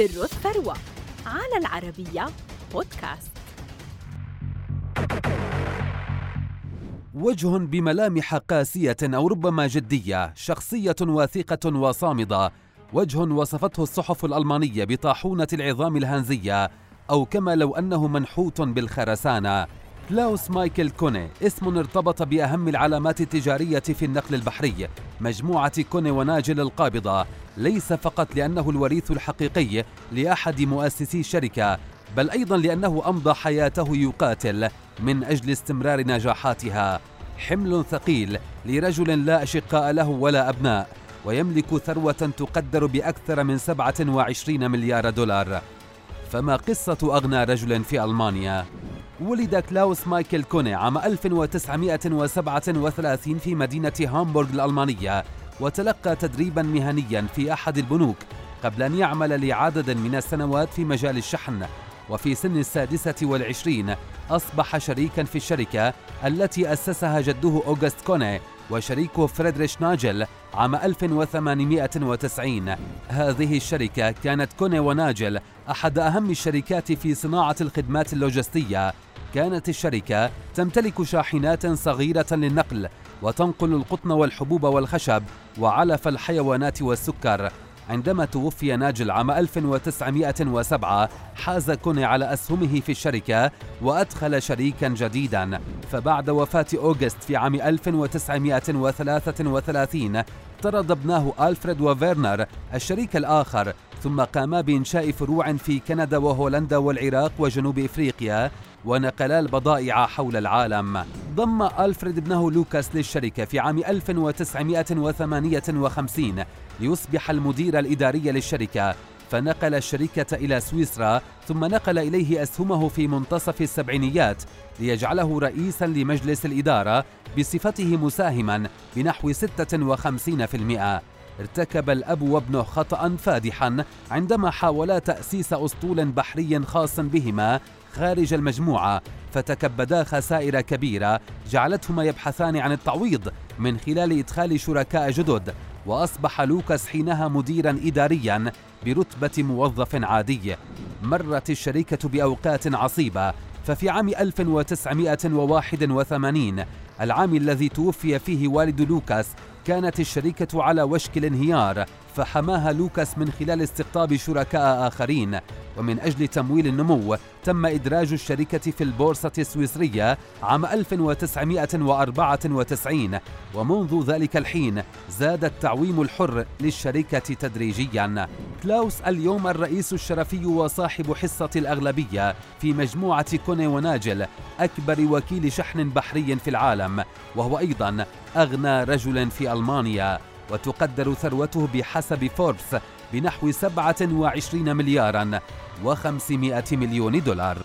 سر الثروة على العربية بودكاست. وجه بملامح قاسية أو ربما جدية شخصية واثقة وصامدة. وجه وصفته الصحف الألمانية بطاحونة العظام الهنزية أو كما لو أنه منحوت بالخرسانة. كلاوس مايكل كوني اسم ارتبط بأهم العلامات التجارية في النقل البحري مجموعة كوني وناجل القابضة. ليس فقط لأنه الوريث الحقيقي لأحد مؤسسي الشركة بل أيضا لأنه أمضى حياته يقاتل من أجل استمرار نجاحاتها. حمل ثقيل لرجل لا أشقاء له ولا أبناء ويملك ثروة تقدر بأكثر من 27 مليار دولار. فما قصة أغنى رجل في ألمانيا؟ ولد كلاوس مايكل كوني عام 1937 في مدينة هامبورغ الألمانية وتلقى تدريبا مهنيا في أحد البنوك قبل أن يعمل لعدد من السنوات في مجال الشحن. وفي سن السادسة والعشرين أصبح شريكا في الشركة التي أسسها جده أوغست كوني وشريكه فريدريش ناجل عام 1890 هذه الشركة كانت كوني وناجل أحد أهم الشركات في صناعة الخدمات اللوجستية. كانت الشركة تمتلك شاحنات صغيرة للنقل وتنقل القطن والحبوب والخشب وعلف الحيوانات والسكر. عندما توفي ناجل عام 1907 حاز كوني على أسهمه في الشركة وأدخل شريكا جديدا. فبعد وفاة أوغست في عام 1933 طرد ابناه ألفريد وفيرنر الشريك الآخر ثم قاما بإنشاء فروع في كندا وهولندا والعراق وجنوب إفريقيا ونقلا البضائع حول العالم. ضم ألفريد ابنه لوكاس للشركة في عام 1958 ليصبح المدير الإداري للشركة. فنقل الشركة إلى سويسرا ثم نقل إليه أسهمه في منتصف السبعينيات ليجعله رئيسا لمجلس الإدارة بصفته مساهما بنحو 56% ارتكب الأب وابنه خطأ فادحا عندما حاولا تأسيس أسطول بحري خاص بهما خارج المجموعة. فتكبدا خسائر كبيرة جعلتهما يبحثان عن التعويض من خلال إدخال شركاء جدد. وأصبح لوكاس حينها مديرا إداريا برتبة موظف عادي. مرت الشركة بأوقات عصيبة ففي عام 1981 العام الذي توفي فيه والد لوكاس كانت الشركة على وشك الانهيار فحماها لوكاس من خلال استقطاب شركاء آخرين. ومن أجل تمويل النمو تم إدراج الشركة في البورصة السويسرية عام 1994 ومنذ ذلك الحين زاد التعويم الحر للشركة تدريجيا. كلاوس اليوم الرئيس الشرفي وصاحب حصة الأغلبية في مجموعة كوني وناجل أكبر وكيل شحن بحري في العالم وهو أيضا أغنى رجل في ألمانيا. وتقدر ثروته بحسب فوربس بنحو 27 مليارا. و500 مليون دولار.